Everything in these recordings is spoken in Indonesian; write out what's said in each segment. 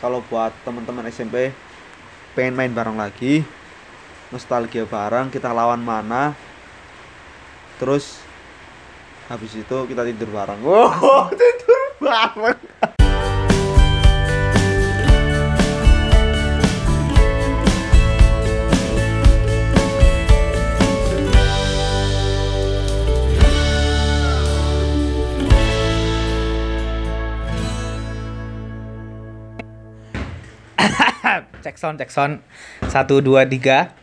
kalau buat teman-teman SMP pengen main bareng lagi nostalgia bareng kita lawan mana terus habis itu kita tidur bareng. Wow tidur bareng cek sound cek sound satu dua tiga.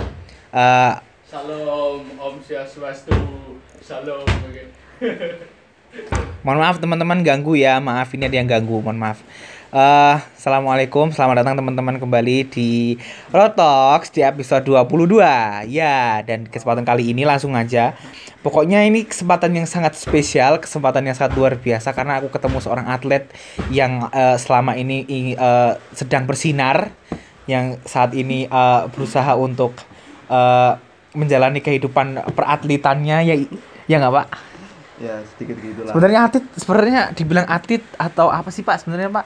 Eh, Salam Om Swastiastu. Salam. Oke. mohon maaf teman-teman ganggu ya. Maaf ini ada yang ganggu mohon maaf. Eh, Assalamualaikum. Selamat datang teman-teman kembali di Rotox di episode 22 ya dan kesempatan kali ini langsung aja. Pokoknya ini kesempatan yang sangat spesial kesempatan yang sangat luar biasa karena aku ketemu seorang atlet yang eh, selama ini eh, sedang bersinar yang saat ini eh, berusaha untuk eh, menjalani kehidupan peratletannya ya ya nggak pak? Ya sedikit gitulah. Sebenarnya atlet sebenarnya dibilang atlet atau apa sih pak sebenarnya pak?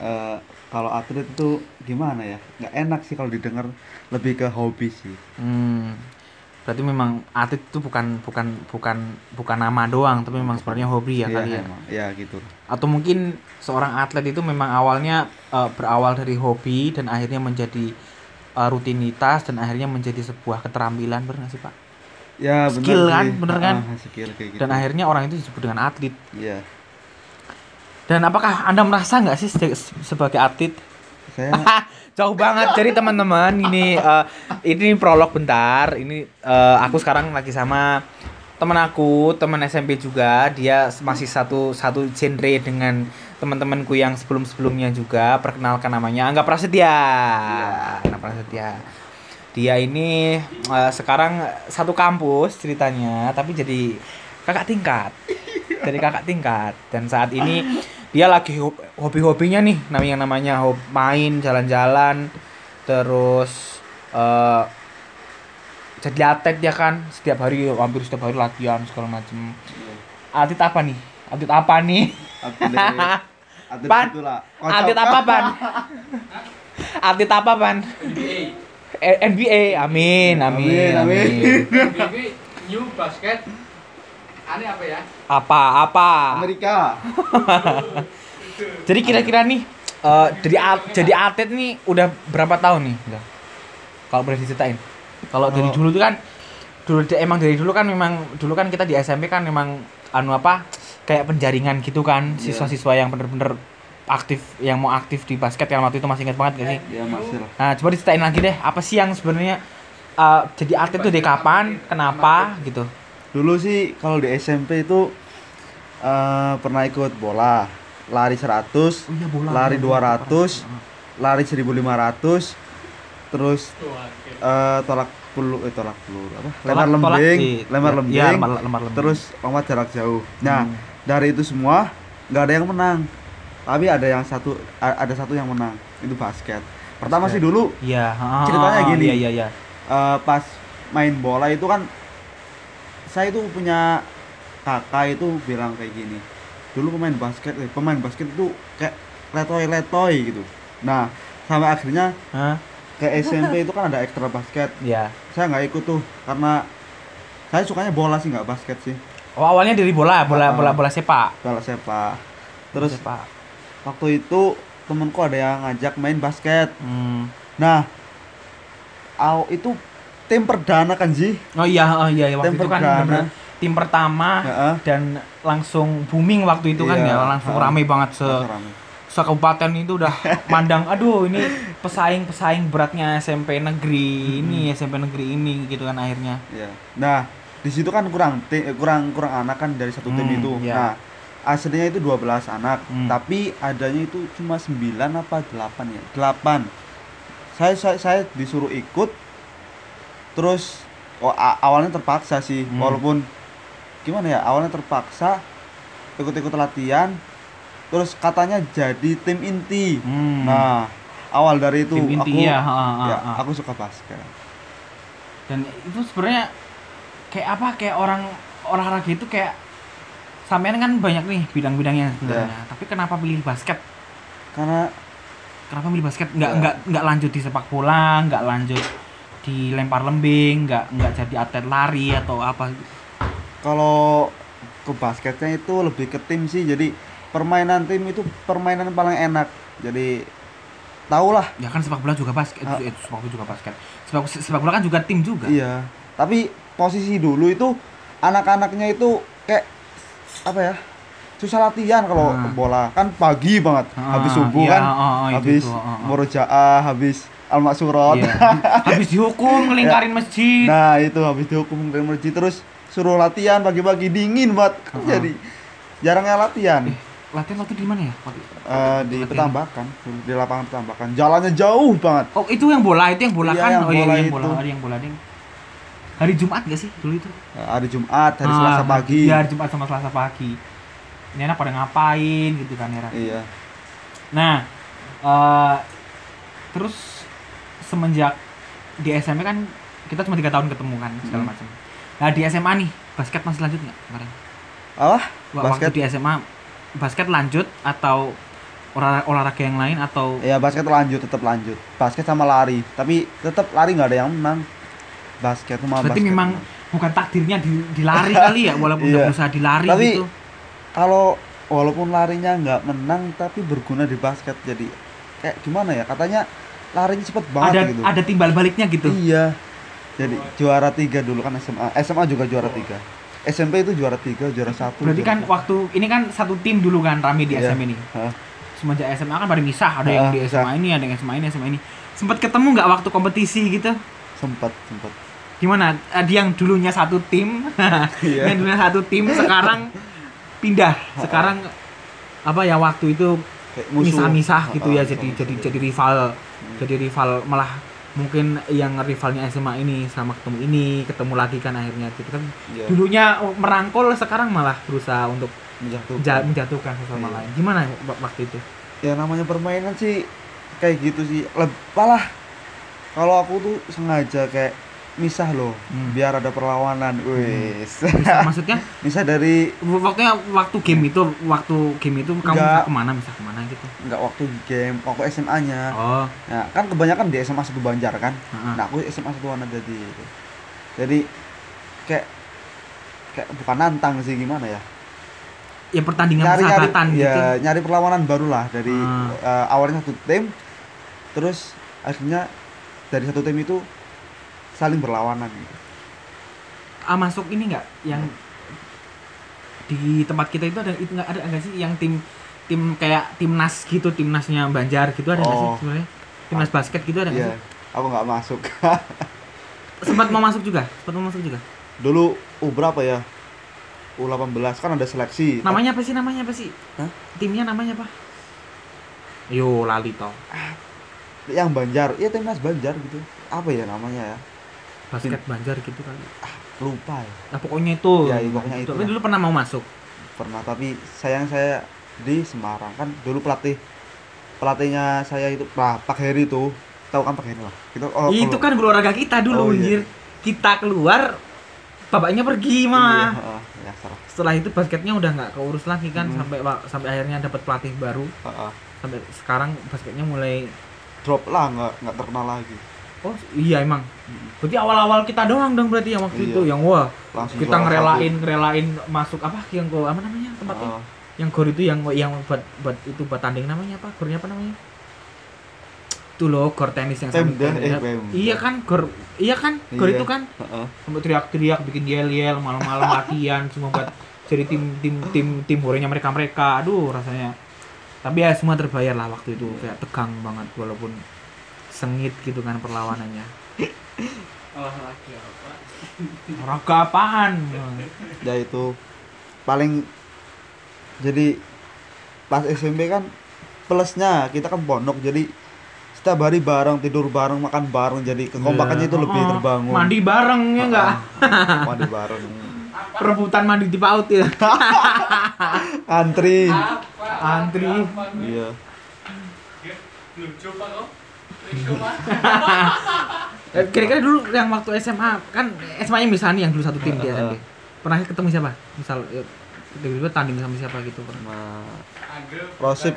Eh, kalau atlet itu gimana ya? Nggak enak sih kalau didengar lebih ke hobi sih. Hmm, berarti memang atlet itu bukan bukan bukan bukan nama doang tapi memang sebenarnya hobi ya Iya, kali ya emang. ya gitu atau mungkin seorang atlet itu memang awalnya eh, berawal dari hobi dan akhirnya menjadi eh, rutinitas dan akhirnya menjadi sebuah keterampilan benar sih pak ya bener Skill kan, sih. bener kan? Ah, skill kayak gitu dan akhirnya orang itu disebut dengan atlet iya dan apakah anda merasa nggak sih se- sebagai atlet saya jauh banget. Jadi teman-teman ini eh, ini prolog bentar. Ini eh, aku sekarang lagi sama teman aku teman SMP juga. Dia masih satu satu genre dengan teman-temanku yang sebelum-sebelumnya juga. Perkenalkan namanya Angga Prasetya. Angga Prasetya. Dia ini eh, sekarang satu kampus ceritanya tapi jadi kakak tingkat. Jadi kakak tingkat. Dan saat ini dia lagi ho- hobi-hobinya nih namanya yang namanya hob- main jalan-jalan terus eh jadi atlet ya kan setiap hari hampir setiap hari latihan segala macem. Atlet apa nih? Atlet apa nih? Atlet. Pan, itulah atlet apa pan? Atlet apa pan? NBA. NBA amin amin Amin, amin. NBA New Basket. Aneh apa ya? apa apa? Amerika. Jadi kira-kira nih eh jadi at- jadi atlet nih udah berapa tahun nih? Udah kalau boleh diceritain. Kalau dari Oh. dulu tuh kan dulu emang dari dulu kan memang dulu kan kita di SMP kan memang anu apa kayak penjaringan gitu kan Iya. siswa-siswa yang bener-bener aktif yang mau aktif di basket yang waktu itu masih ingat banget gak sih? Ya masih lah. Nah coba diceritain lagi deh apa sih yang sebenarnya eh, jadi atlet tuh dari kapan kenapa gitu dulu sih kalau di SMP itu eh, pernah ikut bola lari 100 oh iya bola Lari bola, bola. 200. lari 1500 terus eh, tolak peluru eh tolak peluru apa Tolak- lempar tolak lembing lempar ya, lembing iya, lempar, lempar lembing. terus lompat jarak jauh nah Hmm. dari itu semua nggak ada yang menang tapi ada yang satu ada satu yang menang itu basket pertama Basket. sih dulu Iya, ah, Ceritanya gini. Iya, iya, iya. eh, pas main bola itu kan saya itu punya kakak itu bilang kayak gini dulu pemain basket eh, pemain basket itu kayak letoy letoy gitu nah sampai akhirnya Hah? ke SMP itu kan ada ekstra basket Iya. saya nggak ikut tuh karena saya sukanya bola sih nggak basket sih Oh, awalnya dari bola, bola Ah. bola bola sepak. bola sepak terus sepak. waktu itu temenku ada yang ngajak main basket Hmm. nah aw itu tim perdana kan sih Oh iya, oh iya, iya. waktu Tim itu kan perdana. bener tim pertama Heeh. dan langsung booming waktu itu kan Iya, ya, langsung ah. rame banget se rame. kabupaten itu udah mandang aduh ini pesaing-pesaing beratnya SMP negeri ini SMP negeri ini gitu kan akhirnya. Iya. Nah, di situ kan kurang eh, kurang kurang anak kan dari satu tim Hmm, itu. iya. Nah, aslinya itu 12 anak, Hmm. tapi adanya itu cuma 9 apa 8 ya? 8. Saya saya, saya disuruh ikut terus oh, awalnya terpaksa sih, Hmm. walaupun gimana ya? Awalnya terpaksa ikut-ikut latihan terus katanya jadi tim inti. Hmm. Nah, awal dari itu tim aku inti ya, ha, ha, ya, ha. aku suka basket. dan itu sebenarnya kayak apa kayak orang olahraga itu kayak sampean kan banyak nih bidang-bidangnya sebenarnya Iya. tapi kenapa pilih basket karena Kenapa milih basket? Nggak Ya. nggak nggak lanjut di sepak bola, nggak lanjut di lempar lembing, nggak nggak jadi atlet lari atau apa? kalau ke basketnya itu lebih ke tim sih jadi permainan tim itu permainan paling enak jadi tau lah Ya kan sepak bola juga basket, Ah. itu, itu sepak bola juga basket. Sepak, sepak bola kan juga tim juga. iya tapi posisi dulu itu anak-anaknya itu kayak apa ya susah latihan kalau Ah. bola kan pagi banget Ah, habis subuh iya, kan ah, itu habis ah, ah. murojaah habis al-maksurot Iya. Habis dihukum ngelingkarin masjid. nah itu habis dihukum dari masjid terus suruh latihan pagi-pagi dingin banget kan Ah. jadi jarangnya latihan Eh, latihan waktu di mana ya? Waktu- Eh, di Latihan. petambakan di lapangan petambakan jalannya jauh banget Oh, itu yang bola, itu yang bola Iya, kan? yang oh iya, bola yang itu. bola, ada yang bola ding. Hari Jumat gak sih dulu itu? Eh, hari Jumat hari Ah, Selasa pagi Iya, hari Jumat sama Selasa pagi. Ini anak pada ngapain gitu kan ya. iya Nah, eh terus semenjak di SMP kan kita cuma tiga tahun ketemu kan segala Hmm. macam. Nah di SMA nih basket masih lanjut nggak kemarin? Wa- Basket? Waktu di SMA basket lanjut atau olahraga, olahraga yang lain atau ya basket lanjut tetap lanjut basket sama lari tapi tetap lari nggak ada yang menang basket sama berarti basket memang bukan takdirnya di, dilari kali ya walaupun udah Iya. berusaha dilari Tapi- gitu. kalau walaupun larinya nggak menang tapi berguna di basket jadi kayak gimana ya katanya larinya cepet banget Ada gitu ada timbal baliknya gitu. iya jadi juara tiga dulu kan SMA SMA juga juara tiga SMP itu juara tiga juara satu Berarti juara kan waktu ini kan satu tim dulu kan rame di Iya. SMA ini. Hah? Semenjak SMA kan pada misah, ada yang di. SMA ini, ada yang SMA ini, SMA ini. Sempat ketemu nggak waktu kompetisi gitu? sempet sempet Gimana? Ada yang dulunya satu tim, Iya. yang dulunya satu tim sekarang pindah. Sekarang apa ya waktu itu misah-misah gitu ya Ah, jadi jadi jadi rival. Jadi rival malah mungkin yang rivalnya SMA ini sama ketemu ini, ketemu lagi kan akhirnya gitu kan. Iya, Dulunya merangkul sekarang malah berusaha untuk menjatuhkan. ja- menjatuhkan sesama Iya. lain. Gimana wa- waktu itu? ya namanya permainan sih kayak gitu sih Leb malah kalau aku tuh sengaja kayak misah loh Hmm. biar ada perlawanan wis Misah, maksudnya? Misah dari waktunya waktu game itu waktu game itu kamu Enggak. bisa ke mana bisa ke mana gitu? Nggak waktu game waktu SMA nya oh. Nah kan kebanyakan di SMA satu Banjar kan? Heeh. nah aku SMA satu Wana jadi jadi kayak kayak bukan nantang sih gimana ya? Ya pertandingan nyari nyari persahabatan ya gitu. nyari perlawanan baru lah dari Ah. eh, awalnya satu tim terus akhirnya dari satu tim itu saling berlawanan gitu. ah masuk ini enggak yang di tempat kita itu ada itu nggak ada nggak sih yang tim tim kayak timnas gitu timnasnya Banjar gitu ada nggak sih Oh. sebenarnya timnas basket gitu ada nggak Iya, sih aku nggak masuk. sempat mau masuk juga sempat mau masuk juga Dulu U berapa ya? U18 kan ada seleksi. namanya apa sih namanya apa sih Hah? timnya namanya apa yo lali toh Yang Banjar, iya timnas Banjar gitu. Apa ya namanya ya? Basket Banjar gitu kali Lupa ya. nah pokoknya itu Ya, iya, pokoknya itu Tapi dulu pernah mau masuk Pernah tapi sayang saya di Semarang kan dulu pelatih pelatihnya saya itu Pak Pak Heri itu tahu kan Pak Heri lah. Itu oh, itu kan guru olahraga kita dulu Oh, iya. kita keluar bapaknya pergi Iya, malah heeh, ya salah. setelah itu basketnya udah nggak keurus lagi kan Hmm. sampai sampai akhirnya dapat pelatih baru Heeh. sampai sekarang basketnya mulai Drop lah nggak nggak terkenal lagi. Oh iya emang berarti awal-awal kita doang dong berarti yang waktu Iya. itu yang wah Langsung kita ngerelain ngerelain masuk apa yang go apa namanya satu. tempatnya Heeh. yang gor itu yang yang buat buat itu buat tanding namanya apa gornya apa namanya itu loh gor tenis yang Pemda, sampai- eh, iya kan gor iya kan gor Iya. itu kan Heeh. sampai teriak-teriak bikin yel-yel malam-malam latihan semua buat jadi tim tim tim tim gorengnya mereka mereka aduh rasanya tapi ya semua terbayar lah waktu itu kayak tegang banget walaupun sengit gitu kan perlawanannya. Olahraga apa? Apaan? Ya itu. Paling jadi pas SMP kan plusnya kita kan pondok jadi setiap hari bareng tidur bareng makan bareng jadi kekompakannya itu lebih Oh, terbangun. mandi bareng ya enggak Ah, mandi bareng. Perebutan mandi di paut ya? Antri. Apa? Antri. apa? Iya. Lucu pak kok kira-kira dulu yang waktu SMA kan SMA nya misalnya yang dulu satu tim di SMP pernah ketemu siapa? Misal ya, tiba-tiba tanding sama siapa gitu Anggil Rosip.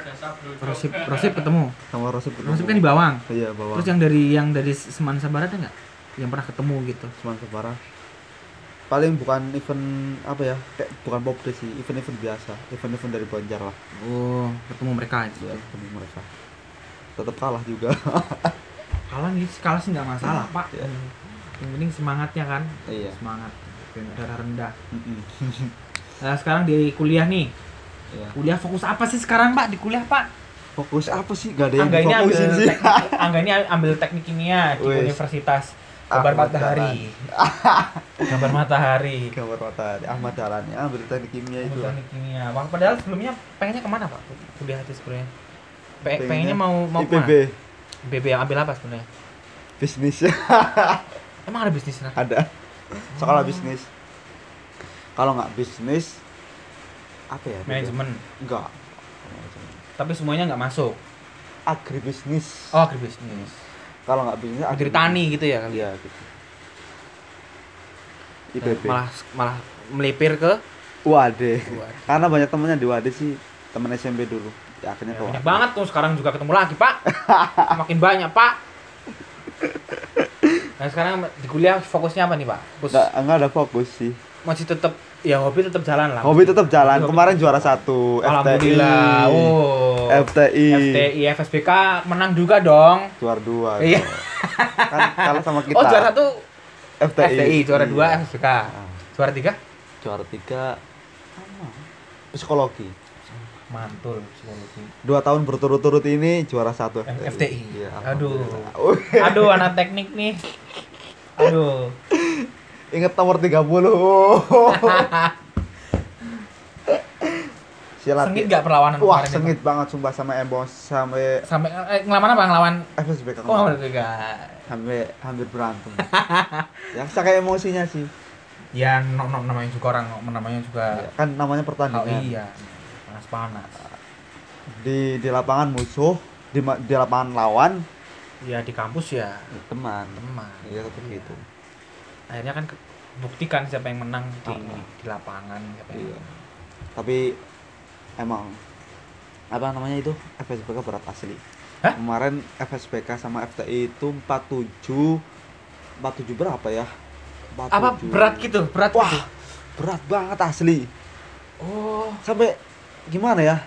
Rosip Rosip ketemu? Sama Rosip ketemu. Rosip kan di Bawang? Iya bawang. Terus yang dari yang dari Semansa Barat ada nggak? Yang pernah ketemu gitu? Cuman separah paling bukan event apa ya kayak bukan pop sih event-event biasa event-event dari Banjar lah. Oh ketemu mereka gitu ya ketemu mereka tetap kalah juga. Kalah nih kalah sih nggak masalah pak. Iya. yang penting semangatnya kan? Iya. Semangat darah rendah. Nah sekarang di kuliah nih. Iya. kuliah fokus apa sih sekarang pak? Di kuliah pak? Fokus apa sih? Gak ada yang Angga difokusin sih. teknik, Angga ini ambil teknik kimia di Wih. Universitas. Gambar Ahmad Matahari. Gambar Matahari. Gambar matahari. Ahmad Dahlan ya ambil teknik kimia itu. teknik kimia. Wah, padahal sebelumnya pengennya ke mana pak? Kuliah itu sebenarnya. Pe- Pengennya pengennya mau mau IPB ke mana? IPB yang ambil apa sebenarnya? Bisnis. Emang ada bisnis nah? ada. Sekolah bisnis. Kalau nggak bisnis apa ya? Manajemen. Enggak tapi semuanya nggak masuk? Agribisnis. Oh agribisnis. Kalau nggak bisnis agri tani gitu ya kali iya gitu. IPB malah malah melipir ke? Wade. karena banyak temennya di Wade sih temen SMP dulu ya akhirnya ke banyak banget tuh sekarang juga ketemu lagi pak. Makin banyak pak. Nah sekarang di kuliah fokusnya apa nih pak? Fokus nggak nggak ada fokus sih. Masih tetap ya hobi tetap jalan lah. Hobi tetap jalan. Hobi kemarin juara satu alhamdulillah FTI oh FTI FTI FSBK menang juga dong. Juara dua Iya. kan kalah sama kita. oh juara satu? FTI, FTI juara dua Iya. FSBK juara tiga? Juara tiga psikologi mantul psikologi dua tahun berturut-turut ini juara satu FTI, FTI. Iya, Aduh. aduh anak teknik nih aduh inget nomor 30 Silat sengit gak perlawanan Wah, kemarin itu? sengit banget sumpah sama Embos sampai sampai eh, ngelawan apa ngelawan FSB kan. oh enggak Sampai hampir berantem. ya saya emosinya sih. ya no, no, namanya juga orang namanya juga Ya, kan namanya oh, pertandingan. iya panas Di di lapangan musuh, di di lapangan lawan ya di kampus ya ya, teman. teman Iya, tetap gitu. akhirnya kan buktikan siapa yang menang di, Ah. di lapangan siapa yang Iya. Tapi emang apa namanya itu FSBK berat asli. Hah? Kemarin FSBK sama FTI itu 47 47 berapa ya? 47. apa berat gitu berat Wah, gitu berat banget asli. oh Sampai gimana ya?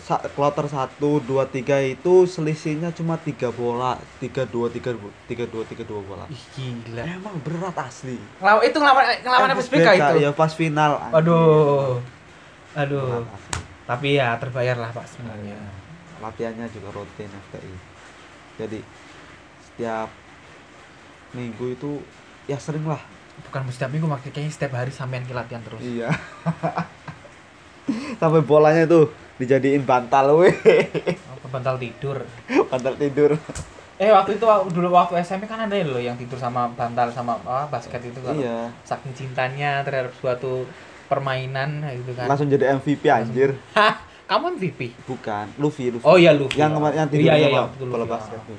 Sa- Kloter 1 2 3 itu selisihnya cuma 3 bola, 3 2 3 3 2 3 2 bola. ih gila Emang berat asli. ngelawan itu ngelawan ngelawan FSBK itu ya pas final. aduh aduh Berat asli. tapi ya terbayar lah pak sebenarnya latihannya juga rutin FTI jadi setiap minggu itu ya sering lah bukan setiap minggu kayaknya setiap hari sampean ke latihan terus iya sampai bolanya tuh dijadiin bantal weh. Oh, bantal tidur. Bantal tidur. Eh waktu itu dulu waktu SMP kan ada loh yang tidur sama bantal sama apa basket itu kan iya. saking cintanya terhadap suatu permainan gitu kan. Langsung jadi MVP anjir. Hah, kamu MVP bukan Luffy Luffy. Oh iya Luffy. Yang kemarin yang tidur iya, iya, sama iya, bola Luffy. basket tuh.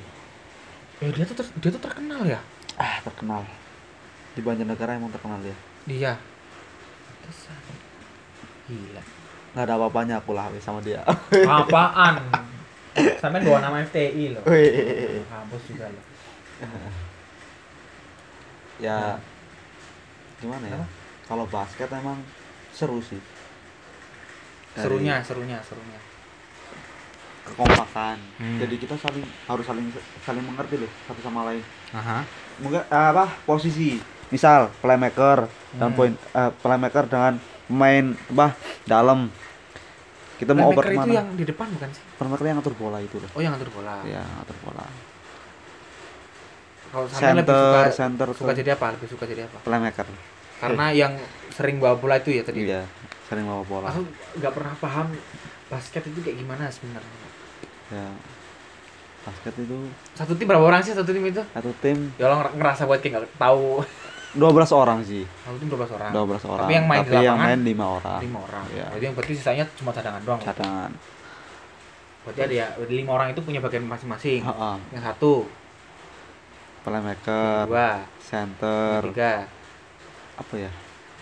eh dia tuh ter- dia tuh terkenal ya? Ah terkenal. Di Banjarnegara emang terkenal ya dia Pantesan. gila nggak ada apa-apanya aku lah sama dia. Apaan? Sampean bawa nama FTI loh. Weh. kampus juga loh. Ya gimana ya? Kalau basket emang seru sih. Dari serunya serunya serunya. Kekompakan. Hmm. jadi kita saling harus saling saling mengerti loh satu sama lain. Aha. mungkin eh, apa posisi. Misal playmaker dan Hmm. point eh, playmaker dengan pemain apa dalam. Kita mau oper Playmaker itu ke mana? yang di depan bukan sih? Playmaker yang ngatur bola itu loh. Oh yang ngatur bola. Ya ngatur bola. Kalau sampean lebih center suka center suka jadi apa? Lebih suka jadi apa? Playmaker. Karena yang sering bawa bola itu ya tadi? Iya sering bawa bola. Aku nggak pernah paham basket itu kayak gimana sebenarnya. Ya basket itu satu tim berapa orang sih satu tim itu? Satu tim. Ya nger- ngerasa buat kayak nggak tahu 12 orang sih. Satu tim 12 orang. 12 orang. Tapi yang main di Tapi yang lapangan main 5 orang. lima orang. Iya. jadi yang berarti sisanya cuma cadangan doang. Cadangan. Berarti ada ya lima orang itu punya bagian masing-masing. Heeh. yang satu. Yang playmaker dua yang center tiga. Apa ya?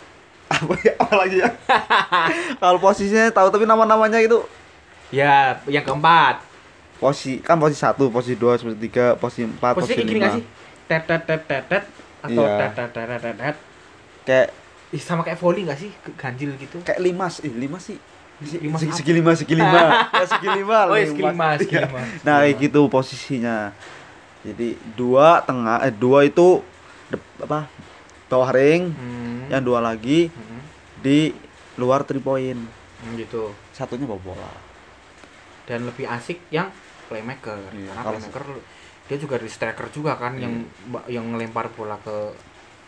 Apa ya apalagi ya? Kalau posisinya tahu tapi nama-namanya itu? Ya, yang keempat. posisi kan posisi satu posisi dua posisi tiga posisi empat Posisi posisi kayak gini lima. sih? Tet tet tet tet tet atau tet tet tet tet, tet. kayak Ih, sama kayak volley nggak sih? Ganjil gitu. kayak limas eh lima sih Lima segi, apa? segi lima segi lima ya, segi lima Oh, iya, segi lima, segi Iya. lima. nah kayak gitu posisinya jadi dua tengah eh dua itu apa bawah ring Hmm. yang dua lagi Hmm. di luar three point Hmm, gitu. satunya bawa bola Dan lebih asik yang playmaker. Iya, Karena playmaker dia juga di striker juga kan yang yang ngelempar bola ke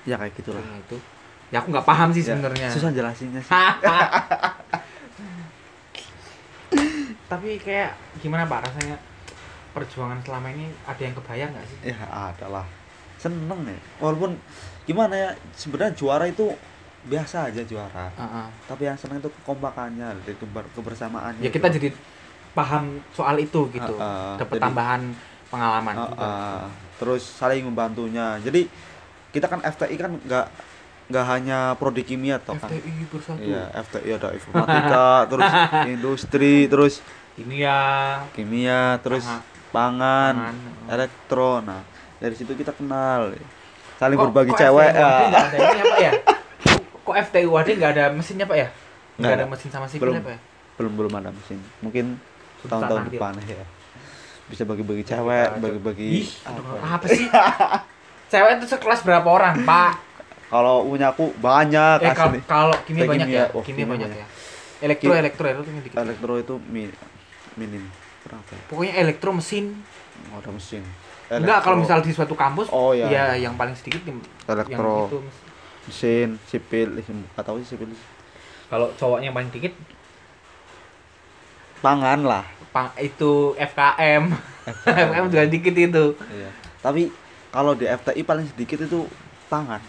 ya kayak gitulah itu. Ya aku nggak paham sih Ya, sebenarnya. susah jelasinnya sih Tapi kayak gimana Pak rasanya perjuangan selama ini ada yang kebayang nggak sih? ya ada lah seneng ya walaupun gimana ya sebenarnya juara itu biasa aja juara Heeh. tapi yang seneng itu kekompakannya dari keber- kebersamaannya Ya kita jadi paham soal itu gitu. Heeh, Dapat tambahan pengalaman juga. ah. terus saling membantunya jadi kita kan FTI kan nggak nggak hanya prodi kimia toh kan FTI bersatu. iya FTI ada informatika terus industri terus Kimia, kimia terus Pangan. pangan, Pangan, oh. elektro nah dari situ kita kenal saling Kok- berbagi kok cewek FTI ya. UAD nggak ada ini apa ya? Kok FTI UAD nggak ada mesinnya Pak ya? Nggak ada mesin sama sipil Belum. apa ya? belum belum ada mesin mungkin tahun-tahun depan ya bisa bagi-bagi cewek Kita- bagi-bagi apa. apa sih? Cewek itu sekelas berapa orang, Pak? kalau punya aku banyak Eh kalau asli kalau kimia banyak kimia. ya? Oh, kimia kimia banyak banyak. ya. Elektro elektro elektro tinggal dikit. elektro itu mi, minim berapa ya? Pokoknya elektro mesin. Oh, ada mesin Enggak kalau Elektro, misal di suatu kampus Oh, iya. ya yang paling sedikit yang, elektro yang itu mes- mesin sipil eh, sih sipil kalau cowoknya yang paling dikit pangan lah pa- itu FKM. FKM juga dikit itu. iya tapi kalau di FTI paling sedikit itu pangan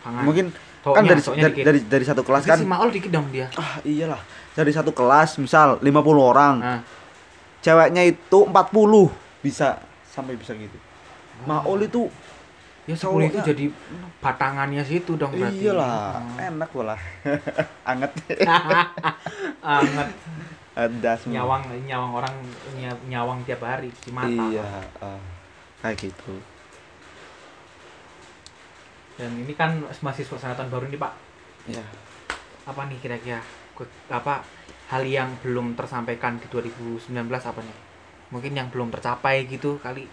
Pangan. mungkin Cowoknya- kan dari, dari, dikit. dari dari satu kelas kan si Maul dikit dong dia. ah iyalah dari satu kelas misal 50 orang Nah, ceweknya itu 40 bisa sampai bisa gitu Maul itu ya 10 itu jadi batangannya situ dong berarti. iyalah Oh. enak bola anget Anget ada semua nyawang nyawang orang ny- nyawang tiap hari cuci mata. iya ah, kayak gitu Dan ini kan masih suasana tahun baru nih, Pak. ya Apa nih kira-kira apa hal yang belum tersampaikan di 2019 apa nih? Mungkin yang belum tercapai gitu kali.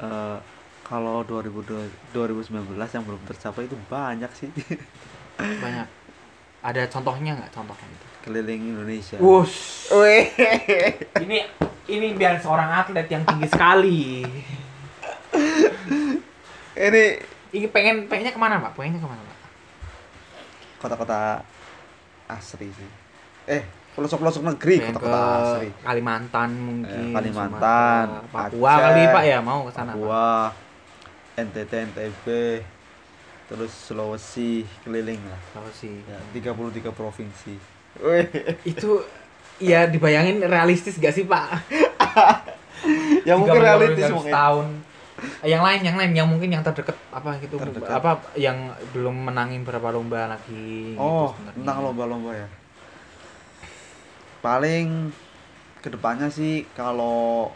Eh, kalau 2002 2019 yang belum tercapai itu banyak sih Banyak. Ada contohnya nggak contohnya itu? keliling Indonesia Wush. Ini ini biar seorang atlet yang tinggi sekali. ini Ini pengen pengennya ke mana pak? Pengennya ke mana pak? kota-kota asri sih eh pelosok-pelosok negeri kota-kota asri Kalimantan mungkin. Eh, Kalimantan, Sumatera, Papua Aceh, kali pak ya mau ke sana. Pak? Papua NTT NTB terus Sulawesi keliling lah sih. ya 33 provinsi Wih. Itu ya dibayangin realistis gak sih pak? ya mungkin 30 realistis dalam mungkin setahun. Yang lain, yang lain, yang mungkin yang terdekat apa gitu, Terdekat. apa yang belum menangin berapa lomba lagi. gitu Oh, sebenarnya. tentang lomba-lomba ya. Paling ke depannya sih kalau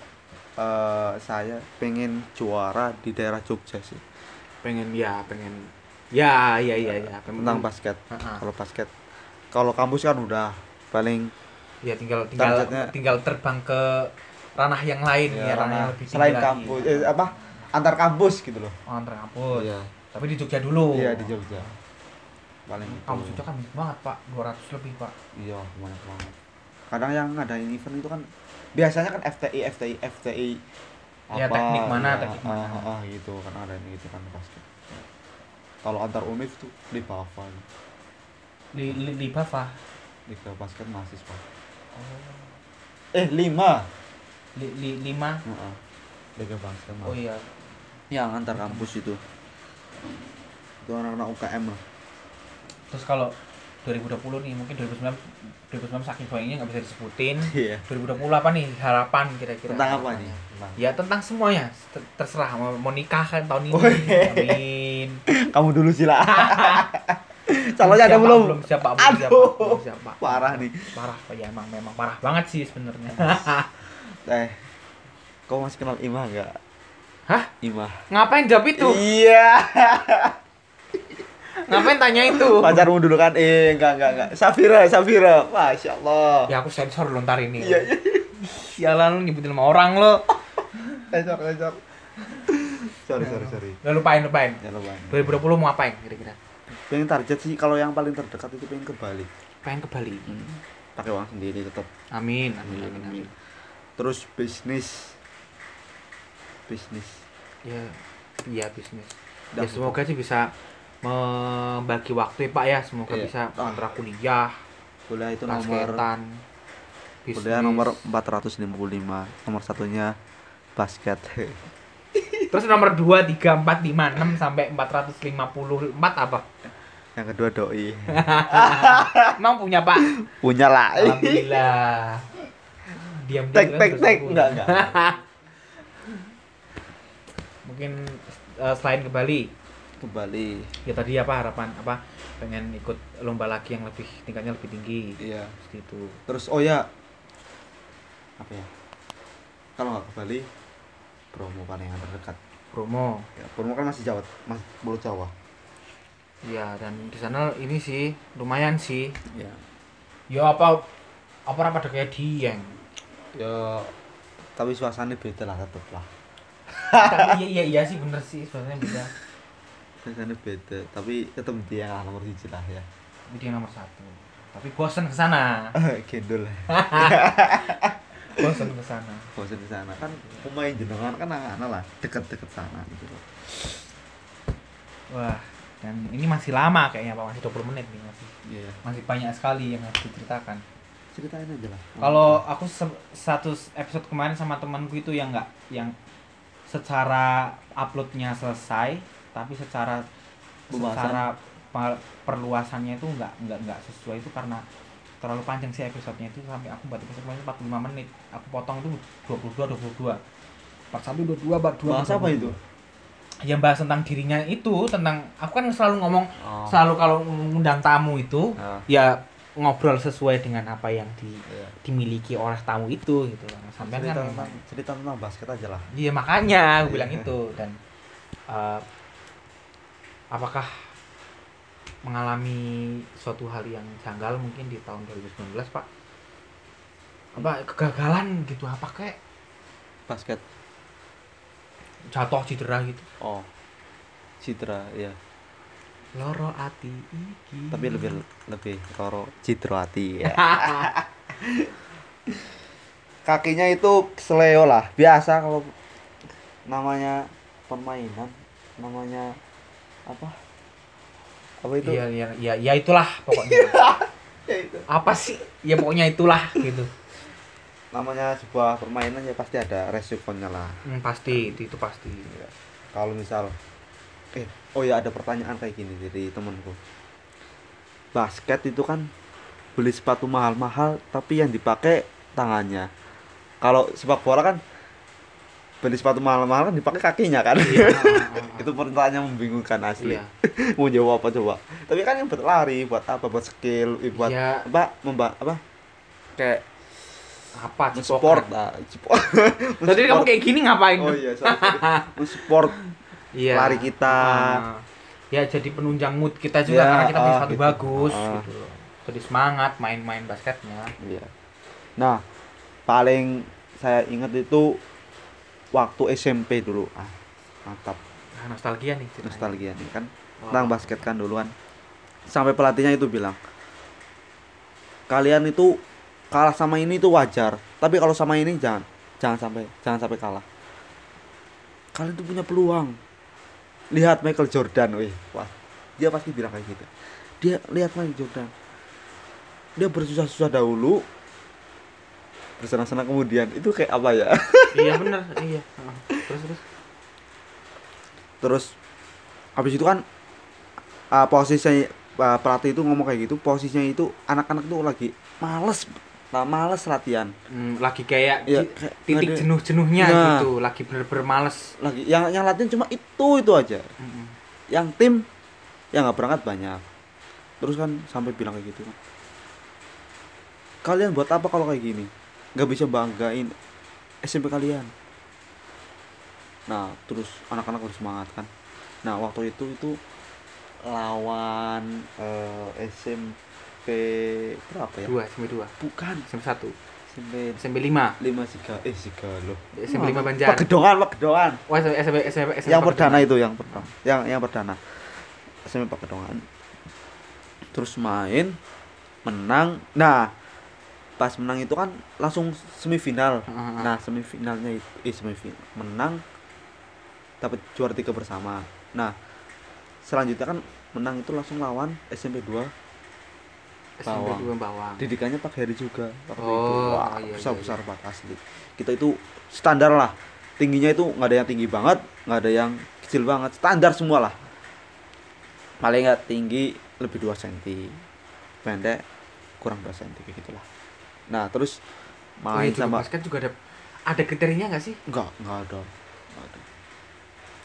eh, saya pengen juara di daerah Jogja sih Pengen ya, pengen. Ya, iya, iya, iya. Pengen- tentang basket. Ha-ha. Kalau basket, kalau kampus kan udah paling Ya tinggal tinggal Targetnya- tinggal terbang ke ranah yang lain ya, ranah yang lebih selain lagi. kampus, eh, apa antar kampus gitu loh. Oh, antar kampus. Iya. Tapi di Jogja dulu. Iya di Jogja. Paling itu. Kampus Jogja kan banyak banget, Pak. 200 lebih, Pak. Iya banyak banget. Kadang yang ngadain event itu kan biasanya kan FTI FTI FTI Ya, teknik mana, ya, teknik mana. ah, ah, ah, gitu kan ada ini gitu kan basket. Kalau antar univ tuh di Bava, Di di, di Bava. Liga basket mahasiswa. Oh. Eh lima. Li, li, lima. Heeh. Liga basket Oh mahasiswa. iya. Yang antar kampus itu. Itu anak-anak UKM lah. Terus kalau 2020 nih, mungkin 2019 2019 saking banyaknya nggak bisa disebutin. Iya. 2020 apa nih harapan kira-kira? Tentang apa nih? Tentang- Ya tentang semuanya, Ter- terserah mau, mau nikah kan tahun ini. Oh, iya. Amin. Kamu dulu sih lah. calonnya ada belum Belum siapa, belum siapa, belum siapa. parah nih Parah, Pak. ya emang memang parah banget sih sebenarnya. eh kau masih kenal Imah nggak Hah? Imah Ngapain jawab itu? iya Ngapain tanya itu? pacarmu dulu kan eh enggak enggak enggak Safira Safira masya Allah Ya aku sensor lo ntar ini. iya iya Sialan lu nyebutin sama orang lo. lecor lecor sorry sorry sorry Udah lupain, lupain. ya lupa 2020 mau ngapain kira-kira? pengen target sih kalau yang paling terdekat itu pengen ke Bali Pengen ke Bali. pakai uang sendiri tetap Amin, amin, amin, amin. terus bisnis bisnis Ya, iya bisnis. Dah, Ya semoga sih bisa membagi waktu ya Pak ya. Semoga Iya. bisa Ah. antara kuliah, kuliah itu nomor basketan, bisnis. kuliah nomor 455 nomor satunya basket Terus nomor 2, 3, 4, 5, 6 sampai 454 apa? yang kedua doi Emang punya Pak? punya lah Alhamdulillah. Diam tek tek tek enggak enggak Mungkin eh, selain ke Bali, ke Bali ya tadi apa harapan apa pengen ikut lomba lagi yang lebih tingkatnya lebih tinggi. Iya. Seperti itu. Terus oh ya apa ya kalau nggak ke Bali promo paling yang terdekat. Promo. Ya, promo kan masih Jawa masih Pulau Jawa. Ya dan di sana ini sih lumayan sih. Ya ya apa apa pada kayak dieng ya tapi suasananya beda lah tetep lah. Tapi iya iya iya sih bener sih sebenarnya beda suasananya beda tapi tetep dia lah nomor siji lah ya. Ini dia nomor satu. Tapi bosen ke sana. Gendul. Bosen ke sana. Bosan di sana. Kan pemain jenengan kan anak lah deket-deket sana gitu loh. Wah dan ini masih lama kayaknya pak. Masih 20 menit nih masih. Iya. Masih banyak sekali yang harus diceritakan. Ceritain aja lah. Kalau aku satu episode kemarin sama temanku itu yang enggak yang secara uploadnya selesai, tapi secara Pembahasan. secara perluasannya itu enggak enggak enggak sesuai itu karena terlalu panjang sih episodenya itu sampai aku buat episode kemarin 45 menit. Aku potong itu 22 22. Part 1 22 part 2 bahas apa itu Yang bahas tentang dirinya itu, tentang aku kan selalu ngomong oh. selalu kalau ngundang tamu itu Ah. ya ngobrol sesuai dengan apa yang di Iya. dimiliki oleh tamu itu gitu kan sampai cerita kan cerita tentang basket aja lah iya makanya aku bilang Iya. itu dan eh, apakah mengalami suatu hal yang janggal mungkin di tahun 2019 pak? Apa kegagalan gitu apa kayak basket. Jatuh cedera gitu. Oh citra ya loro ati iki. Tapi lebih lebih roro citro hati ya. Kakinya itu seleo lah biasa kalau namanya permainan namanya apa? Apa itu? Iya iya iya ya itulah pokoknya. Ya itu. apa sih? Ya pokoknya itulah gitu. Namanya sebuah permainan ya pasti ada resikonya lah. Hmm, pasti itu, itu pasti. Ya. kalau misal eh oh ya ada pertanyaan kayak gini dari temanku. Basket itu kan beli sepatu mahal-mahal tapi yang dipakai tangannya. Kalau sepak bola kan beli sepatu mahal-mahal kan dipakai kakinya kan Iya, itu pertanyaan membingungkan asli Iya. mau jawab apa coba tapi kan yang buat lari buat apa buat skill buat Ya. apa memba apa kayak apa sport lah Tadi kamu kayak gini ngapain? oh iya sorry, sorry. sport Iya. lari kita. Ah. ya jadi penunjang mood kita juga Ya, karena kita punya ah, sepatu gitu. bagus Ah. gitu loh. Jadi semangat main-main basketnya. Iya. Nah, paling saya ingat itu waktu SMP dulu. Ah, mantap. Nah, nostalgia nih. ceritanya. Nostalgia nih kan. Wah. Tentang basket kan duluan. Sampai pelatihnya itu bilang, kalian itu kalah sama ini itu wajar. Tapi kalau sama ini jangan, jangan sampai, jangan sampai kalah. Kalian tuh punya peluang. Lihat Michael Jordan, wih, wah, dia pasti bilang kayak gitu. Dia lihat Michael Jordan. Dia bersusah-susah dahulu, bersenang-senang kemudian. Itu kayak apa ya? iya bener, iya. Terus terus. terus habis itu kan uh, posisinya uh, pelatih itu ngomong kayak gitu posisinya itu anak-anak tuh lagi males nah, males latihan Hmm, lagi kayak Ya, kayak titik ada- jenuh-jenuhnya Nah. gitu, lagi bener-bener males. lagi yang yang latihan cuma itu itu aja Mm-mm. yang tim yang nggak berangkat banyak terus kan sampai bilang kayak gitu kan kalian buat apa kalau kayak gini nggak bisa banggain SMP kalian nah terus anak-anak harus semangat kan nah waktu itu itu lawan eh, SMP berapa ya dua SMP dua bukan SMP satu SMP SMP lima lima siga eh siga loh SMP lima Banjar Pagedongan Pagedongan oh SMP SMP SMP, SMP yang perdana itu yang perdana yang yang perdana SMP Pagedongan terus main menang nah pas menang itu kan langsung semifinal. Heeh. nah semifinalnya itu eh semifinal menang dapat juara tiga bersama. Nah selanjutnya kan menang itu langsung lawan SMP 2 SMP Bawang. dua Bawang. didikannya Pak Heri juga waktu itu Oh, wah iya, iya, besar besar banget asli. Kita itu standar lah. Tingginya itu nggak ada yang tinggi banget nggak ada yang kecil banget. Standar semua lah. Paling nggak tinggi lebih 2 cm pendek kurang 2 cm kayak gitulah nah terus Oh, main iya, juga sama basket juga ada ada kriterianya nggak sih? Nggak nggak ada. Nggak ada.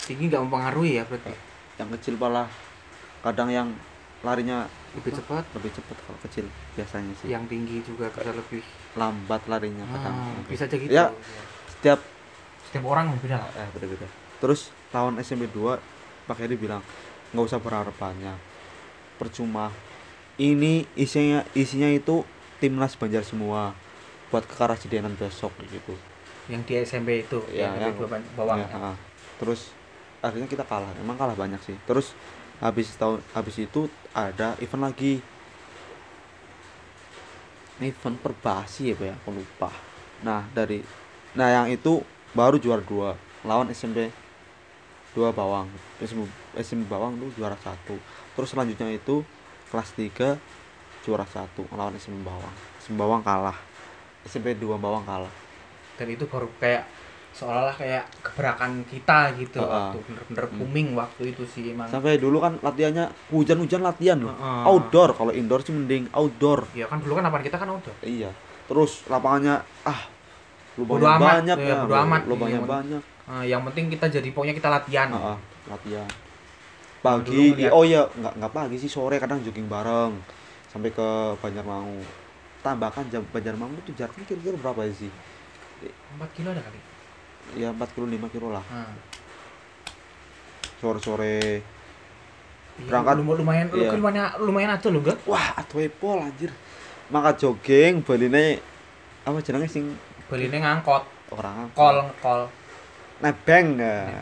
Tinggi nggak mempengaruhi ya berarti? Yang kecil malah kadang yang larinya lebih cepat? Lebih cepat kalau kecil biasanya sih. Yang tinggi juga bisa lebih lambat larinya kadang. Ah, bisa aja gitu. Ya. setiap setiap orang beda lah. Eh beda-beda. Terus lawan SMP 2 Pak Heri bilang nggak usah berharap banyak. Percuma. Ini isinya isinya itu timnas Banjar semua buat ke Karasidenan besok gitu. Yang di SMP itu Ya, yang, yang- SMP dua bawang Ya, ah. terus akhirnya kita kalah. Emang kalah banyak sih. Terus habis tahun habis itu ada event lagi. Event perbasi ya Pak ya? Aku lupa. Nah dari nah yang itu baru juara dua lawan SMP dua bawang. SMP, SMP bawang itu juara satu. Terus selanjutnya itu kelas 3 juara satu lawan SMP bawang. SMP bawang kalah. SMP 2 bawang kalah. Dan itu baru kayak seolah-olah kayak gebrakan kita gitu Ah, ah. waktu bener-bener Hmm. booming waktu itu sih emang. Sampai dulu kan latihannya hujan-hujan latihan loh. Heeh. outdoor kalau indoor sih mending outdoor. Ya kan dulu kan lapangan kita kan udah iya. Terus lapangannya ah lubangnya amat, banyak ya, ya, bodo amat. lubangnya Iya, banyak Eh, yang penting kita jadi pokoknya kita latihan. Ah, ah, latihan pagi oh iya nggak nggak pagi sih sore kadang jogging bareng sampai ke Banjarmangu tambahkan jam Banjarmangu itu jaraknya kira-kira berapa sih? 4 kilo ada kali? Ya 4 kilo 5 kilo lah. Nah, sore-sore. Iya, Berangkat. lum- lumayan Iya. lumayan lumayan aja loh enggak wah atuh pol anjir. Maka jogging baline apa jenenge sing beline ngangkot. Orang kol kol nebeng ya.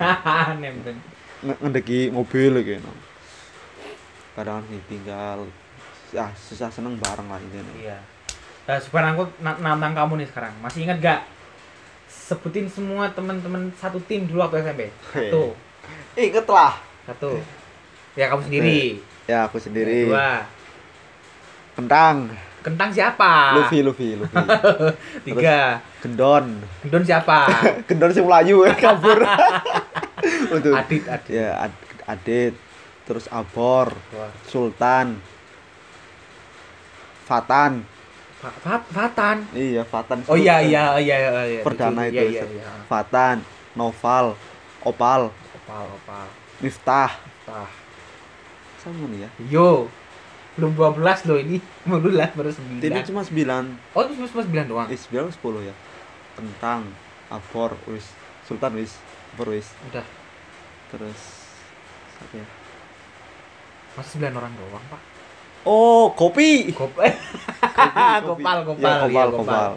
Hahaha nembeng Nge- ngedeki mobil gitu kadang ditinggal ya susah seneng bareng lah ini iya. Nah, sekarang aku na- nantang kamu nih sekarang. Masih ingat gak? Sebutin semua teman-teman satu tim dulu waktu SMP satu inget lah. Satu. Ya kamu sendiri. Ya aku sendiri. Dua. Kentang. Kentang siapa? Luffy Luffy Luffy. Tiga. Gendon. Gendon siapa? Gendon sing melayu kabur. Untuk adit adit. Ya Ad- Adit. Terus Abor. Wah, Sultan Fatan. Fa- Fa- Fatan? Iya Fatan oh iya Sultan. iya iya iya iya Perdana iya, itu, iya, Sir. iya. Fatan Noval Opal. Opal opal. Miftah. Tah. sama nih ya. Yo belum 12 loh ini. Dulu lah baru 9 Timnya cuma 9 oh itu cuma 9 doang? Eh 9 10 ya. Kentang Abor wis Sultan wis Abor wis udah. Terus Siapa ya? Masih 9 orang doang pak Oh kopi kopi. Gopal, Gopal, Ya, iya, Gopal, Gopal.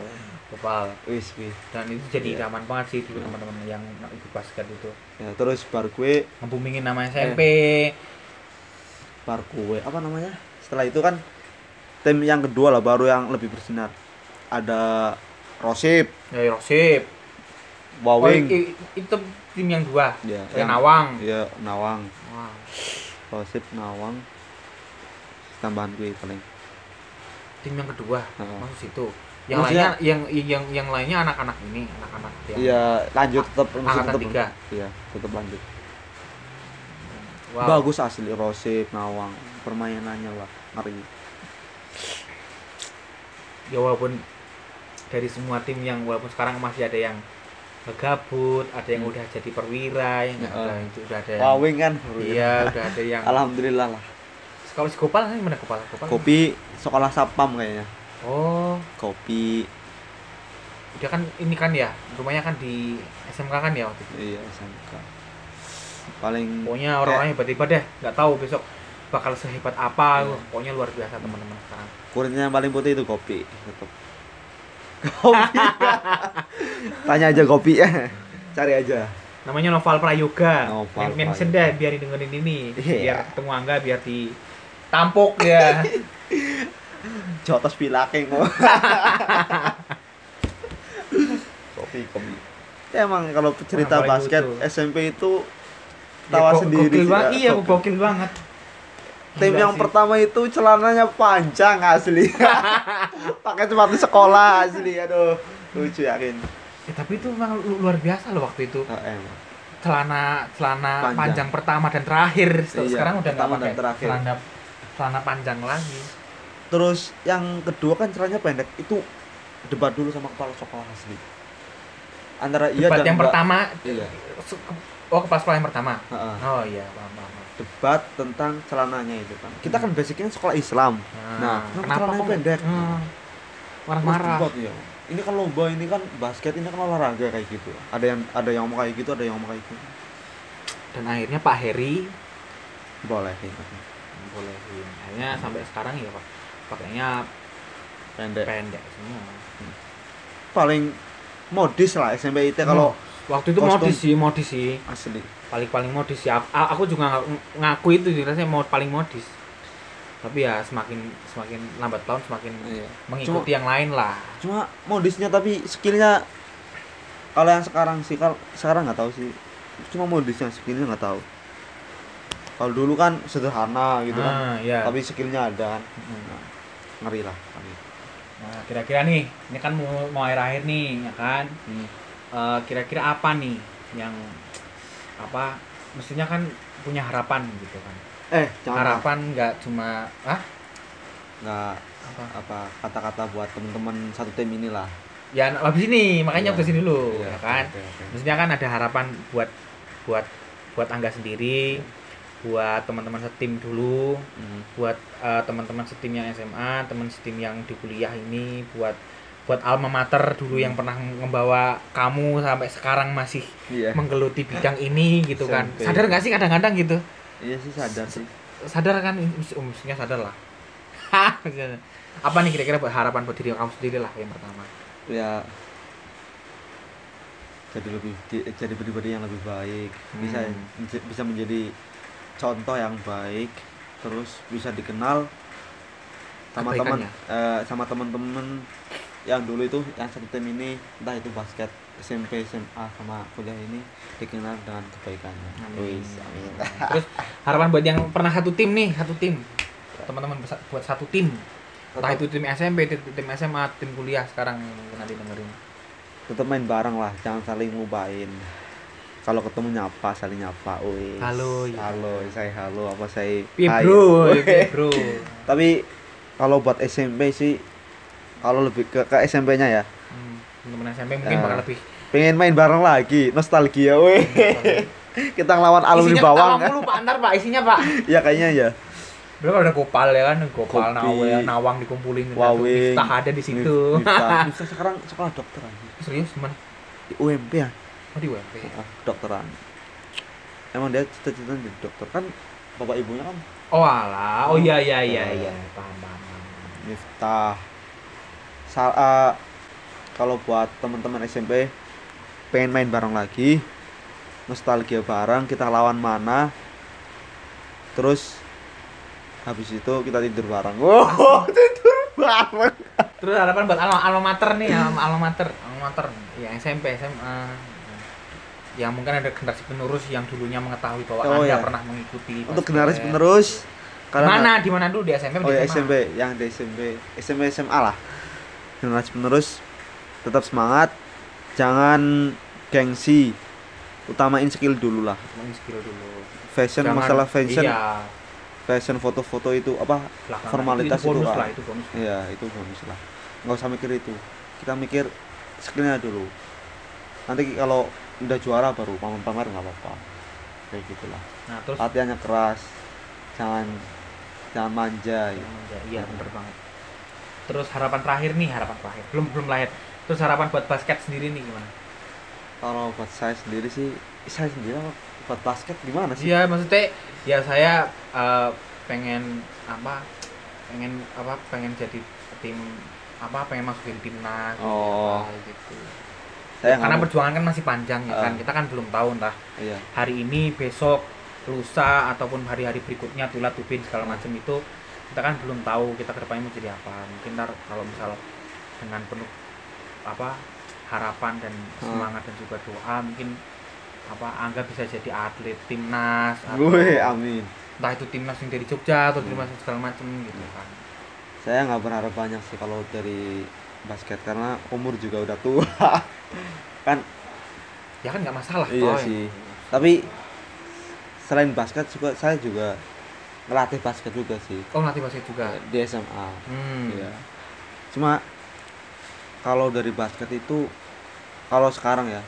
Gopal. Wis wis Dan itu jadi idaman banget sih dulu teman-teman yang ikut basket itu. ya, Terus bar gue Ngebumingin nama SMP. Bar gue Apa namanya Setelah itu kan Tim yang kedua lah baru yang lebih bersinar Ada Rosip Ya Rosip. Oh, Wawing i- itu tim yang dua. ya, Yang Nawang. ya Nawang Wah. Rosip Nawang tambahan gue paling Tim yang kedua Heeh. masuk situ. Yang Maksudnya- lainnya yang yang yang lainnya anak-anak ini, anak-anak yang Iya lanjut tetap masih Angkatan tetap tiga. Iya tetap lanjut Wow. bagus asli Rosip Nawang permainannya lah ngeri Ya walaupun dari semua tim yang walaupun sekarang masih ada yang gabut, ada yang Hmm. udah jadi perwira, yang Ya, udah itu udah ada yang kan Iya, udah ada yang alhamdulillah lah Kalau si Gopal kan gimana Gopal? Gopal. kopi sekolah sapam kayaknya Oh, kopi dia kan ini kan ya, rumahnya kan di SMK kan ya waktu itu. iya SMK paling Pokoknya orang-orangnya hebat-hebat deh, nggak tahu besok bakal sehebat apa. Pokoknya luar biasa teman-teman sekarang. kulitnya yang paling putih itu kopi tetap kopi tanya aja kopi ya cari aja Namanya Noval Prayoga. Noval Men- Mention deh biar didengerin ini. Iya. Biar ketemu Angga biar di tampuk ya. jotos pilaking mau kopi kopi ya, emang kalau cerita paling basket lucu. SMP itu Ya, tawa go- sendiri Gokil banget. ya. Iya, gokil banget. tim Gila yang sih. pertama itu celananya panjang asli pakai sepatu sekolah asli aduh lucu yakin Ya, tapi itu memang lu- luar biasa loh waktu itu. oh, emang Celana celana Panjang. panjang, pertama dan terakhir. Iya, Sekarang udah nggak pakai terakhir. celana celana panjang lagi. terus yang kedua kan celananya pendek itu debat dulu sama kepala sekolah asli antara iya Debat dan yang enggak. pertama iya oh kepala sekolah yang pertama. Heeh. Oh iya, paham paham. debat tentang celananya itu kan kita kan basicnya sekolah Islam Nah, kenapa celananya kok- pendek? Hmm, marah-marah. debat, ya. ini kan lomba ini kan basket ini kan olahraga kayak gitu ada yang ada yang mau kayak gitu ada yang mau kayak gitu Dan akhirnya Pak Heri boleh bolehin. Akhirnya sampai sekarang ya Pak pakainya pendek. pendek semua. paling modis lah SMP IT kalau waktu itu kostum- modis sih, modis sih. asli. Paling paling modis ya aku, juga ng- ngaku itu sih rasanya mau paling modis. Tapi ya semakin semakin lambat tahun semakin Iya. mengikuti yang lain lah. cuma modisnya tapi skillnya kalau yang sekarang sih kalau sekarang nggak tahu sih. Cuma modisnya skillnya nggak tahu kalau dulu kan sederhana gitu kan. Ah, iya. tapi skillnya ada kan. Mm. nah, ngeri lah nah kira-kira nih ini kan mau, mau akhir akhir nih ya kan? Hmm. Eh, kira-kira apa nih yang apa mestinya kan punya harapan gitu kan? Eh jangan harapan nggak cuma ah nggak apa? apa kata-kata buat temen-temen satu tim inilah. Ya habis ini makanya Iya. ke sini dulu Iya, ya kan? oke, oke. Maksudnya kan ada harapan buat buat buat Angga sendiri, buat teman-teman setim dulu, Hmm. buat eh, teman-teman setim yang SMA, teman setim yang di kuliah ini, buat buat alma mater dulu yang pernah membawa kamu sampai sekarang masih iya menggeluti bidang ini gitu kan. SMP. Sadar nggak sih kadang-kadang gitu? iya sih sadar sih Sadar kan? Oh, Mestinya sadar lah. Apa nih kira-kira buat harapan buat diri kamu sendiri lah yang pertama? ya jadi lebih di- jadi pribadi yang lebih baik bisa Hmm. bisa menjadi contoh yang baik terus bisa dikenal sama teman Kebaikannya. eh, sama teman-teman yang dulu itu yang satu tim ini entah itu basket SMP SMA sama kuliah ini dikenal dengan kebaikannya Amin. Terus harapan buat yang pernah satu tim nih, satu tim. Teman-teman buat satu tim. Entah itu tim SMP, tim, tim SMA, tim kuliah sekarang nanti dengerin. tetap main bareng lah jangan saling lupain kalau ketemu nyapa saling nyapa wis Halo, ya. halo saya halo apa saya Piye hai. bro, piye bro. tapi kalau buat SMP sih kalau lebih ke, ke SMP-nya ya Hmm, teman-teman SMP mungkin Ya. bakal lebih pengen main bareng lagi nostalgia weh kita ngelawan alumni isinya bawang ketawa kan mulu Pak Antar Pak, isinya Pak. ya kayaknya ya Belum ada Gopal ya kan, Gopal Kopi. Nawang, Nawang dikumpulin Wawing. Miftah ada di situ. Miftah. Miftah sekarang sekolah dokteran Serius mana? di UMP ya Oh di UMP. Ah, dokteran. Emang dia cita-cita jadi dokter? Kan bapak ibunya kan? Oh alah, oh iya iya iya Ya. iya, paham paham. Miftah. Sal eh, kalau buat teman-teman SMP pengen main bareng lagi nostalgia bareng kita lawan mana terus habis itu kita tidur bareng. Wow tidur bareng. Terus harapan buat alma, alma mater nih, alma, alma mater, alma mater, ya SMP, SMA. Yang mungkin ada generasi penerus yang dulunya mengetahui bahwa Oh, Anda iya. pernah mengikuti. untuk basket. generasi penerus kalian Mana? Di mana dulu di SMP? oh di ya SMA? SMP yang di SMP SMP SMA lah generasi penerus tetap semangat jangan gengsi utamain skill dulu lah Cuma skill dulu. fashion Jangan- masalah fashion Iya. fashion foto-foto itu apa belakangan. Formalitas itu, bonus itu, lah, ah. itu bonus. Iya itu bonus lah nggak usah mikir itu kita mikir skillnya dulu nanti kalau udah juara baru pamer-pamer nggak apa-apa kayak gitulah Nah, terus latihannya keras jangan jangan manja ya. Iya bener banget. Terus harapan terakhir nih harapan terakhir belum belum lahir. Terus harapan buat basket sendiri nih gimana? kalau buat saya sendiri sih saya sendiri buat basket gimana sih Iya maksudnya ya saya eh, pengen apa pengen apa pengen jadi tim apa pengen masuk di timnas Oh. gitu. Saya Karena perjuangan kan masih panjang ya kan. Ah. Kita kan belum tahu entah iya hari ini, besok, lusa ataupun hari-hari berikutnya tulat tubin segala macam itu kita kan belum tahu kita ke depannya mau jadi apa. Mungkin ntar kalau misal dengan penuh apa harapan dan Hmm. semangat dan juga doa mungkin apa Angga bisa jadi atlet timnas atau gue amin entah itu timnas yang dari Jogja atau timnas yang segala macam gitu kan. saya nggak berharap banyak sih kalau dari basket karena umur juga udah tua kan Ya kan nggak masalah iya toh. sih tapi selain basket juga saya juga ngelatih basket juga sih Oh ngelatih basket juga. di SMA Hmm. Iya. Cuma kalau dari basket itu kalau sekarang ya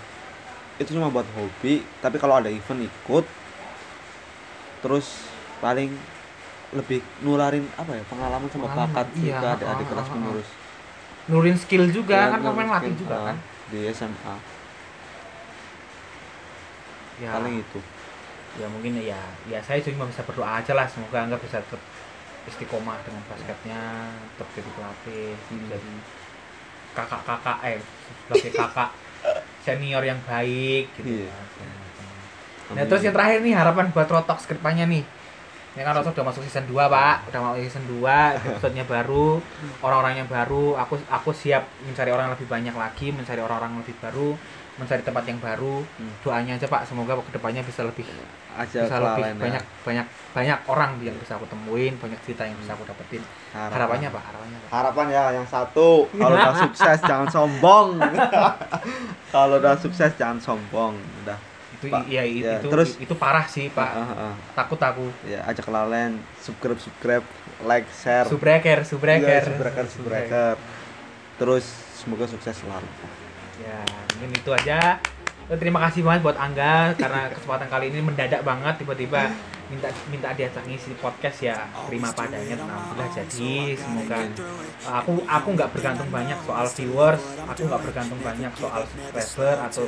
itu cuma buat hobi, tapi kalau ada event ikut terus paling lebih nularin apa ya pengalaman sama Pengalaman, bakat iya, ke adik-adik ah, kelas penerus Nurin skill juga Ya, kan pemain latih juga ah, kan. di SMA Ya. paling itu ya mungkin ya ya saya cuma bisa berdoa aja lah semoga Angga bisa tetap istiqomah dengan basketnya tetap jadi pelatih Hmm. jadi kakak-kakak eh sebagai kakak senior yang baik gitu Iya. kan. Nah terus yang terakhir nih harapan buat Rotox ke depannya nih Ya kan Rotox udah masuk season 2 pak. Udah mau season 2 episode-nya baru Orang-orangnya baru. Aku aku siap mencari orang lebih banyak lagi Mencari orang-orang lebih baru Mencari tempat yang baru. Hmm. Doanya aja pak. Semoga ke depannya bisa lebih aja bisa lebih ya. banyak banyak banyak orang yang bisa aku temuin banyak cerita yang bisa aku dapetin. Harapan. harapannya pak harapannya pak harapan ya yang satu. Kalau udah sukses jangan sombong. Kalau udah sukses jangan sombong. Udah itu Pak, iya i- ya, itu terus- itu parah sih pak. Ah, ah, ah. takut aku. Ya ajak kelalaian subscribe subscribe like share. Subreker subreker Iya, subreker subreker terus semoga sukses selalu. Ya mungkin itu aja. Eh, terima kasih banget buat Angga karena kesempatan kali ini mendadak banget tiba-tiba minta minta diajak ngisi podcast ya terima padanya dan alhamdulillah. Jadi semoga aku aku nggak bergantung banyak soal viewers aku nggak bergantung banyak soal subscriber atau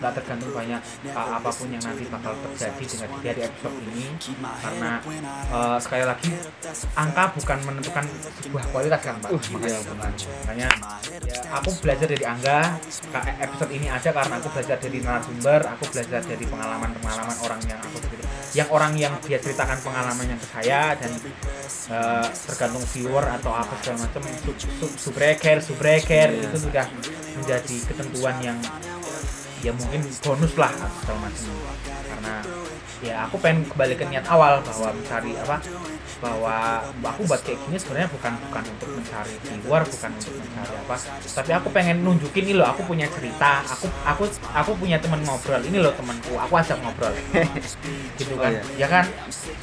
nggak tergantung banyak uh, apa pun yang nanti bakal terjadi dengan dia di episode ini. Karena uh, sekali lagi angka bukan menentukan sebuah kualitas kan pak makanya bukan makanya ya aku belajar dari angga Ka- episode ini ada karena aku belajar dari narasumber aku belajar dari pengalaman pengalaman orang yang aku yang orang yang dia ceritakan pengalamannya ke saya dan uh, tergantung viewer atau apa segala macam sub, sub, subreker subreker itu sudah menjadi ketentuan yang ya mungkin bonus lah segala macam. Karena ya aku pengen kembali ke niat awal bahwa mencari apa bahwa aku buat kayak gini sebenarnya bukan bukan untuk mencari viewer bukan untuk mencari apa. Tapi aku pengen nunjukin ini loh aku punya cerita. Aku aku aku punya teman ngobrol. Ini loh temanku aku ajak ngobrol. Gitu kan Oh, ya kan?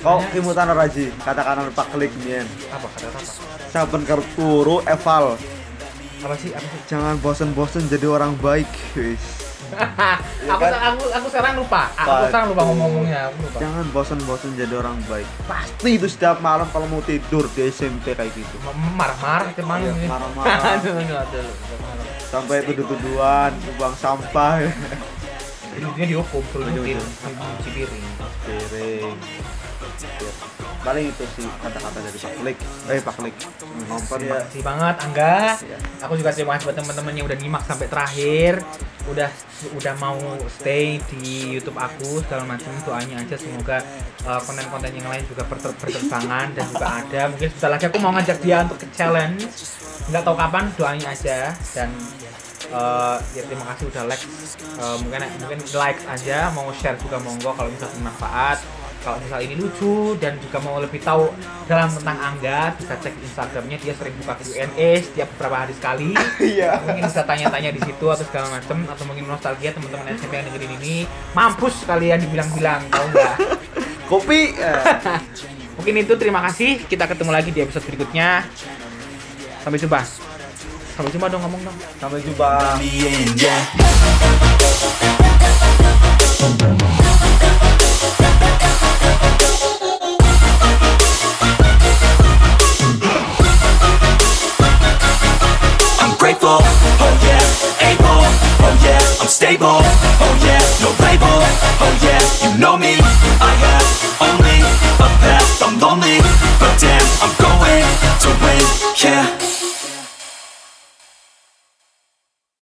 Makanya- kimutan raji katakan pak klik mien apa kata apa? Saben turu eval. Apa sih apa sih? Jangan bosen-bosen jadi orang baik wis aku, kan? aku aku sekarang lupa aku sekarang lupa aku lupa jangan bosen-bosen jadi orang baik pasti itu setiap malam kalau mau tidur di SMP kayak gitu marah-marah ke mana Iya, ini marah-marah. Aduh, aduh, aduh. sampai tuduh-tuduhan buang sampah Ujungnya dihukum, nyuci nyuci piring. Piring paling itu sih kata-kata dari Pak Klik eh Pak Klik nonton Terima ya kasih banget Angga. Iya. Aku juga terima kasih buat teman-teman yang udah nyimak sampai terakhir. Udah udah mau stay di YouTube aku segala macam doanya aja semoga uh, konten-konten yang lain juga berter- dan juga ada. Mungkin sebentar lagi aku mau ngajak dia untuk ke challenge. Nggak tahu kapan doanya aja dan uh, ya terima kasih udah like Uh, mungkin mungkin like aja mau share juga monggo kalau misalnya bermanfaat kalau misal ini lucu dan juga mau lebih tahu dalam tentang Angga bisa cek Instagramnya dia sering buka Q&A setiap beberapa hari sekali. Iya. Mungkin bisa tanya-tanya di situ atau segala macem atau mungkin nostalgia teman-teman SMP yang dengerin ini. Mampus kalian dibilang-bilang tahu nggak? Kopi. Mungkin itu terima kasih. Kita ketemu lagi di episode berikutnya. Sampai jumpa. Sampai jumpa dong ngomong dong. Sampai jumpa grateful. Oh yeah, able. Oh yeah, I'm stable. Oh yeah, no label. Oh yeah, you know me. I have only a path. I'm lonely, but damn, I'm going to win. Yeah.